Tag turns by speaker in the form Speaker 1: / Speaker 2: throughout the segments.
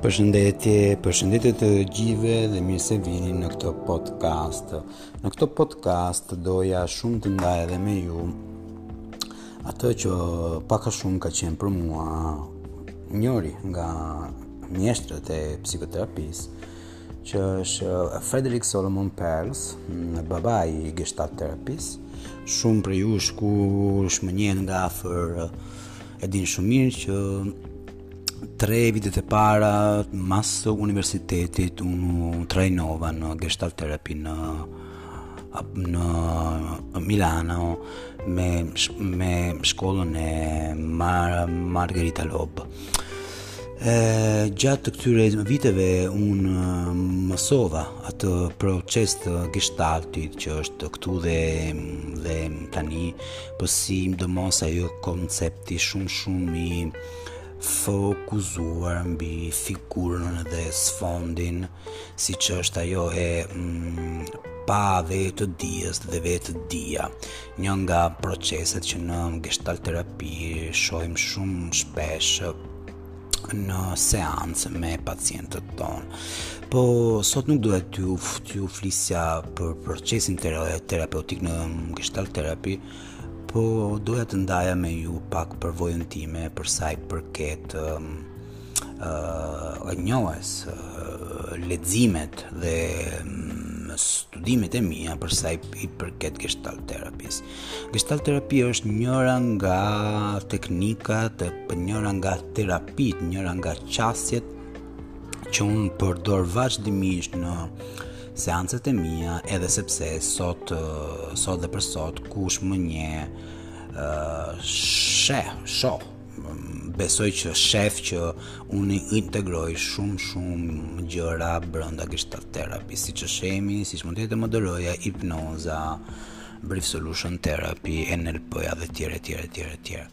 Speaker 1: Përshëndetje, përshëndetje të gjithëve dhe mirë se vini në këtë podcast. Në këtë podcast doja shumë të ndaj edhe me ju atë që pak a shumë ka qenë për mua njëri nga mjeshtrat e psikoterapisë që është Frederick Solomon Perls, baba i gestalt terapisë, shumë prej jush kush më njeh nga afër e dinë shumë mirë që tre vitet e para mas universitetit unë u trajnova në gestalt terapi në në Milano me, me shkollën e Mar Margarita Lobë E, gjatë këtyre viteve unë mm, mësova atë proces të gestaltit që është këtu dhe, mm, dhe tani po sidomos ajo koncepti shumë shumë i fokuzuar mbi figurën dhe sfondin siç është ajo e mm, pavetëdijes dhe vetëdija Një nga proceset që në gestalt terapi shohim shumë shpesh në seancë me pacientët tonë. Po sot nuk doja t'ju t'ju flisja për procesin terapeutik në gestalt terapi, po doja të ndaja me ju pak përvojën time për sa i përket um, uh, njohes uh, leximet dhe mm, studimet e mia për sa i, i përket gestalt terapisë. Gestalt terapi është njëra nga teknikat, njëra nga terapitë, njëra nga qasjet që unë përdor vazhdimisht në seancat e mia edhe sepse sot uh, sot dhe për sot kush më njeh uh, sheh, shoh besoj që shef që unë integroj shumë shumë gjëra brenda gestalt terapi, siç, të themi, siç mund të jetë EMDR-ja, hipnoza, brief solution therapy, NLP-ja e tjera, e tjera, e tjera, e tjera.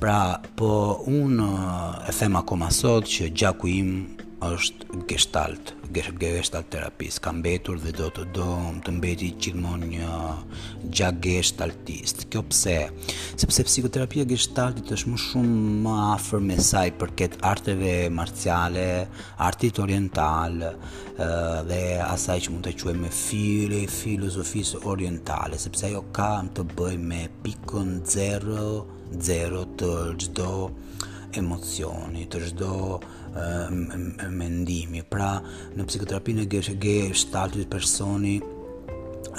Speaker 1: Pra, po unë e them akoma sot që gjaku im është gestalt, gestalt terapist, ka mbetur dhe do të do të mbeti gjithmonë një gjak gestaltist. Kjo pse? Sepse psikoterapia e gestaltit është më shumë më afër me sa i përket arteve marciale, artit oriental dhe asaj që mund ta quajmë filo, filozofisë orientale, sepse ajo ka të bëjë me pikën zero, zero të çdo emocioni, të çdo mendimi. Pra, në psikoterapinë e gesh geshtaltit personi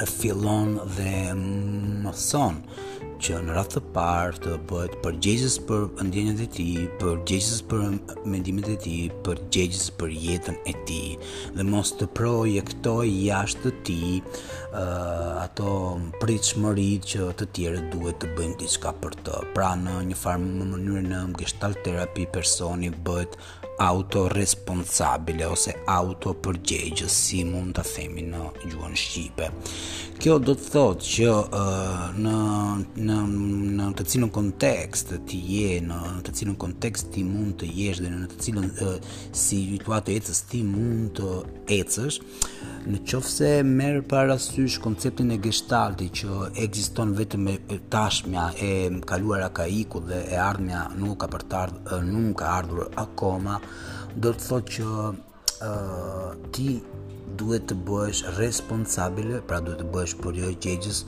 Speaker 1: fillon dhe mëson që në radhë të parë të bëhet përgjegjës për ndjenjat e tij, përgjegjës për mendimet e tij, përgjegjës për jetën e tij. dhe mos të projektoj jashtë tij uh, ato pritshmëritë që të tjerët duhet të bëjnë diçka për të. Pra në një farë më mënyrë në gestalt terapi personi bëhet autoresponsabile ose autopërgjegjës si mund ta themi në gjuhën shqipe. Kjo do të thotë që uh, në në në të cilën kontekst ti je, në të cilën kontekst ti mund të jesh dhe në të cilën uh, situatë ecës ti mund të ecësh në qoftë se merr parasysh konceptin e geshtaltit që ekziston vetëm e tashmja e kaluara ka ikur dhe e ardhmja nuk ka për të ardhë nuk ka ardhur akoma do të thotë që uh, ti duhet të bëhesh responsabile pra duhet të bëhesh përgjegjës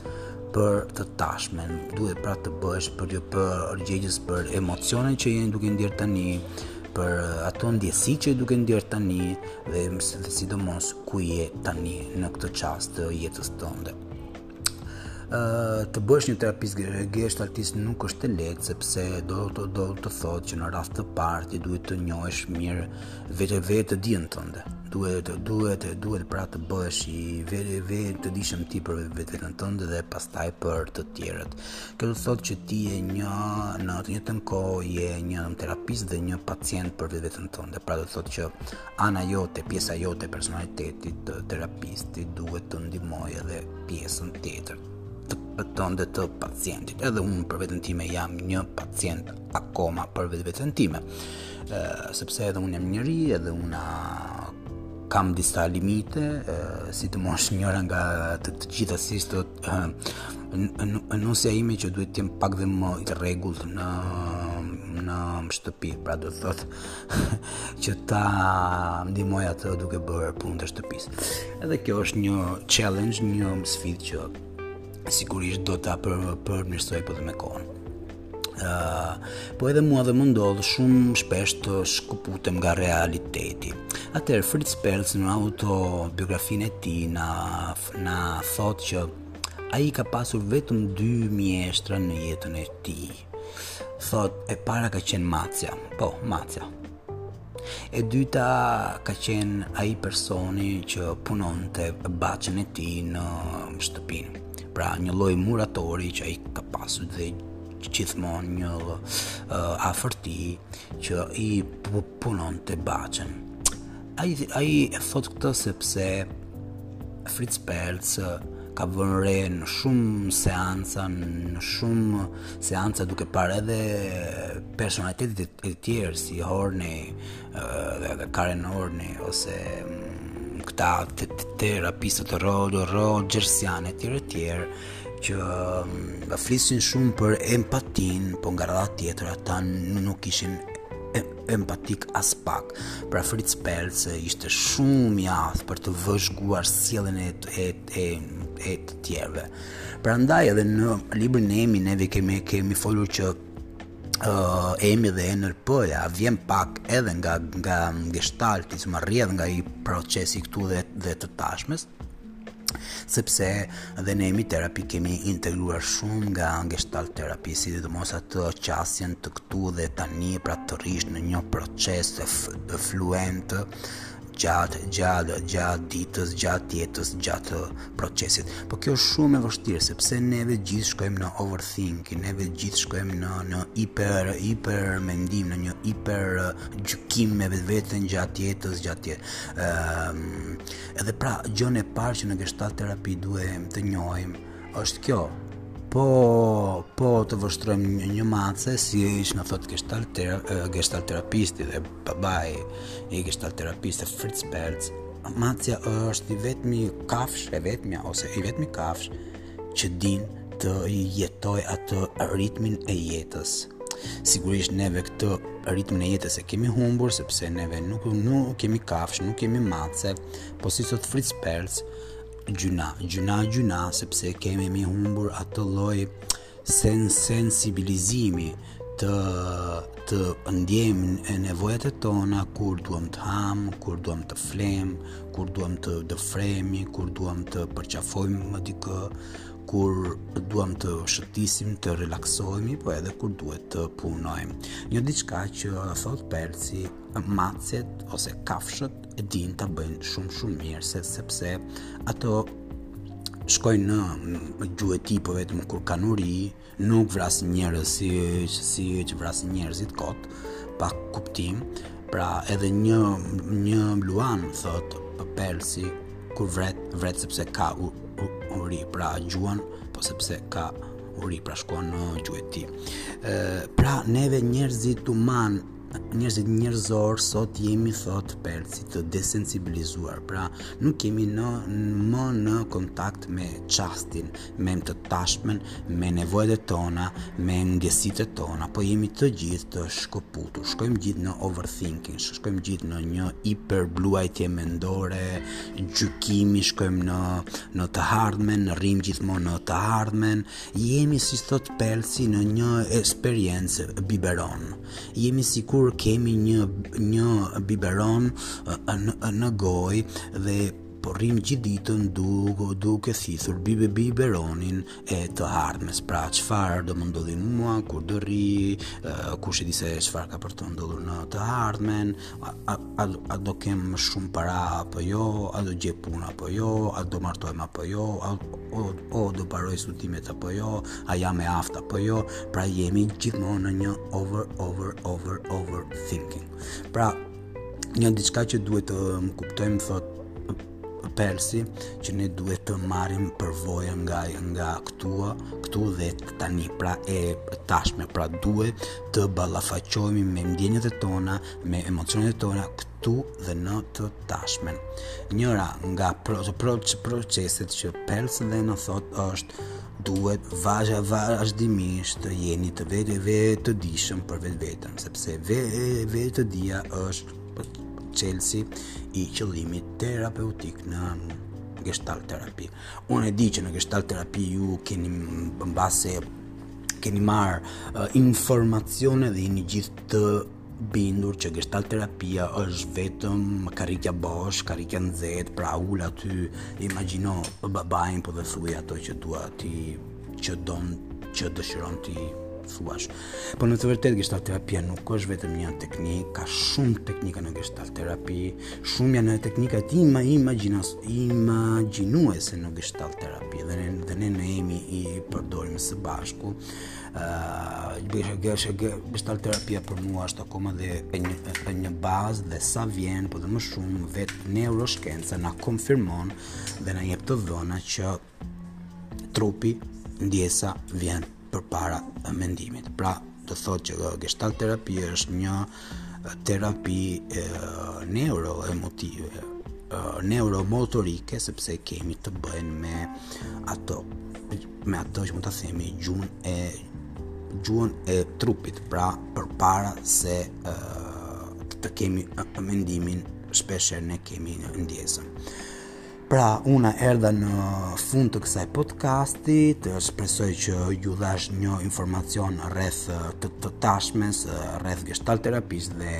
Speaker 1: për të tashmen duhet pra të bëhesh për përgjegjës për emocionin që je duke ndier tani për ato ndjesi që duke ndjer tani dhe dhe sidomos ku je tani në këtë çast të jetës tënde. Uh, të bëhesh një terapist geshtaltist nuk është e lehtë sepse do të do të thotë që në radhë të parë ti duhet të njohësh mirë vet vetëdijen tënde. Duhet duhet duhet pra të bëhesh i vet vetëdijshëm ti për vetveten tënde dhe pastaj për të tjerët. Kjo do të thotë që ti je një në të njëjtën kohë je një terapist dhe një pacient për vetveten tënde. Pra do të thotë që ana jote, pjesa jote e personalitetit të terapistit duhet të ndihmojë edhe pjesën tjetër tënde të pacientit. Edhe unë për veten time jam një pacient akoma për vetveten time. Ë sepse edhe unë jam njeri, edhe unë kam disa limite, ë sidomos njëra nga të, të gjitha siç ë nusja ime që duhet të jem pak dhe më i rregullt në shtëpi, pra do të thot që ta ndihmoj atë duke bërë punë të shtëpisë. Edhe kjo është një challenge, një sfidë që sigurisht do ta për përmirësoj po me kohën. Ë uh, po edhe mua dhe më ndodh shumë shpesh të shkëputem nga realiteti. Atëherë Fritz Perls në autobiografinë e tij na na thotë që ai ka pasur vetëm dy mjeshtra në jetën e tij. Thot e para ka qenë macja. Po, macja. E dyta ka qenë ai personi që punonte bahçen e tij në shtëpinë. Pra një lloj muratori që ai ka pasur dhe gjithmonë një uh, afërti që i punonte bahçen. Ai ai e thotë këtë sepse Fritz Perls ka vënë re në shumë seanca, në shumë seanca duke parë edhe personalitetet e tjerë si Horney dhe, dhe Karen Horney ose mm, këta të të terapistët ro, ro, roxhersianë e tjerë e tjerë që mm, flisin shumë për empatinë, po nga ana tjetër ata nuk ishin empatik aspak. Pra Fritz Perls ishte shumë i aftë për të vëzhguar sjelljen e e e e të tjerëve. Prandaj edhe në librin e Emi neve kemi kemi folur që uh, Emi dhe NLP-ja vjen pak edhe nga nga Gestalti, që merr rrjedhë nga ai procesi këtu dhe dhe të tashmes. sepse dhe në emi terapi kemi integruar shumë nga gestalt terapi, sidomos atë qasjen të këtu dhe tani, pra të rrish në një proces të, të fluent, gjatë, gjatë, gjatë ditës, gjatë jetës, gjatë procesit. Po kjo është shumë e vështirë, sepse neve gjithë shkojmë në overthinking, neve gjithë shkojmë në, në hiper, hiper mendim, në një hiper gjykim me vetveten gjatë jetës, gjatë jetës. Um, ehm, Edhe pra, gjëja e parë që në gestalt terapi duhem të njohim është kjo. Po, po të vështrojmë një, një mace siç na thotë gestalt terapi, gestalt terapisti dhe babai i gestalt terapisë Fritz Perls. Macja është i vetmi kafsh, e vetmja ose i vetmi kafsh që din të jetojë atë ritmin e jetës. Sigurisht neve këtë ritmin e jetës e kemi humbur sepse neve nuk nuk jemi kafshë, nuk jemi mace, po siç thotë Fritz Perls, gjynah, gjynah, gjynah, sepse kemi mi humbur atë lloj sen sensibilizimi të të ndjejmë nevojat e tona kur duam të hamë, kur duam të flemë, kur duam të dëfrehemi, kur duam të përqafojmë më dikë, kur duam të shëtisim, të relaksohemi, po edhe kur duhet të punojmë. Një diçka që thotë Perlsi, macet ose kafshët e dinë ta bëjnë shumë shumë mirë, se sepse ato shkojnë në gjueti po vetëm kur kanë uri, Nuk vras njerëz si si që vras njerëzit kot pa kuptim. Pra edhe një një luan thot Persi kur vret vret sepse ka u, u, uri, pra gjuan po sepse ka uri, pra shkuan në gjueti. Ë pra neve njerëzit human njerëzit njerëzor sot jemi thot Persi të desensibilizuar pra nuk jemi në më në kontakt me çastin me të tashmen, me nevojat e tona, me ndjesitë tona, po jemi të gjithë të shkëputur. Shkojmë gjithë në overthinking, shkojmë gjithë në një hiperbluajtje mendore, gjykimi, shkojmë në në të ardhmen, në rrim gjithmonë në të ardhmen. Jemi si thot Persi në një eksperiencë biberon. Jemi sikur kemi një një biberon në, në gojë dhe Po rrim gjithë ditën duke duke thithur bibe biberonin e të ardhmes. Pra çfarë do më ndodhi mua, ku do rri, kush e di se çfarë ka për të ndodhur në të ardhmen, a, a, a, a do kem më shumë para apo jo, a do gjej punë apo jo, a do martohem apo jo, a o, o do mbaroj studimet apo jo, a jam e aftë apo jo. Pra jemi gjithmonë në një over over over over thinking. Pra Një diçka që duhet të um, kuptojmë thot Persi që ne duhet të marrim përvojën nga nga këtu, këtu dhe tani pra e tashme, pra duhet të ballafaqohemi me ndjenjat e tona, me emocionet e tona këtu dhe në të tashmen. Njëra nga proceset që Persi dhe në thot është duhet vazha vazhdimisht të jeni të vetë e vetëdijshëm për vetveten, sepse vetë vetëdija është çelësi i qëllimit terapeutik në gestalt terapi. Unë e di që në gestalt terapi ju keni mbase keni marrë uh, informacione dhe jeni gjithë të bindur që gestalt terapia është vetëm karrikja bosh, karrikja e nxehtë, pra ul aty, imagjino babain po dhe thuaj ato që dua ti, që don, që dëshiron t'i thuash. Po në të vërtetë gestalt terapia nuk është vetëm një teknikë, ka shumë teknika në gestalt terapi, shumë janë edhe teknikat ima imagjinos, imagjinuese në gestalt terapi dhe ne dhe ne jemi i përdorim së bashku. Gestalt terapia për mua është akoma dhe e një, e një bazë dhe sa vjen, po dhe më shumë, vetë neuroshkenca na konfirmon dhe na jep të dhëna që trupi ndjesa vjen përpara mendimit. Pra, do të thot që gestalt terapia është një terapi e, neuroemotive, neuromotorike sepse kemi të bëjmë me ato me atë që mund ta themi gjuhën e gjuhën e trupit, pra përpara se uh, të kemi mendimin, shpesh herë ne kemi ndjesinë. Pra, unë erdha në fund të kësaj podcasti, të shpresoj që ju dhashë një informacion rreth të, të tashmes, rreth gestalt terapisë dhe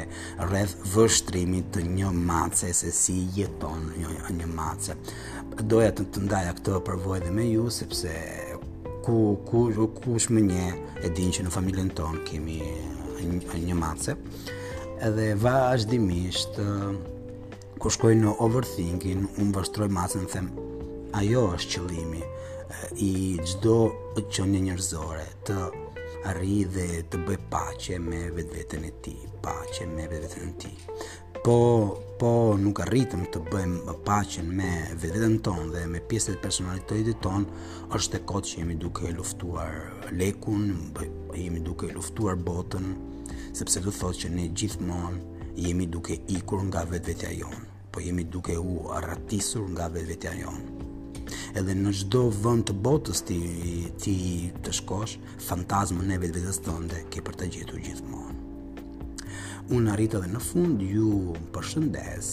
Speaker 1: rreth vështrimit të një mace se si jeton një një mace. Doja të të ndaja këtë përvojë dhe me ju sepse ku ku kush më njeh e din që në familjen tonë kemi një, një mace. Edhe vazhdimisht kur shkoj në overthinking, unë vështroj macen dhe them, ajo është qëllimi i çdo qenie njerëzore të arrijë dhe të bëjë paqe me vetveten e tij, paqe me vetveten e tij. Po, po nuk arritëm të bëjmë paqen me vetveten tonë dhe me pjesët e personalitetit tonë, është e kotë që jemi duke luftuar lekun, jemi duke luftuar botën, sepse do thotë që ne gjithmonë jemi duke ikur nga vetvetja jonë, po jemi duke u arratisur nga vetvetja jonë. Edhe në çdo vend të botës ti ti të shkosh, Fantazmën e vetvetes tënde ke për ta gjetur gjithmonë. Unë arrita edhe në fund ju përshëndes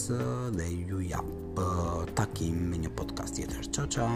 Speaker 1: dhe ju jap uh, takim me një podcast tjetër. Çao çao!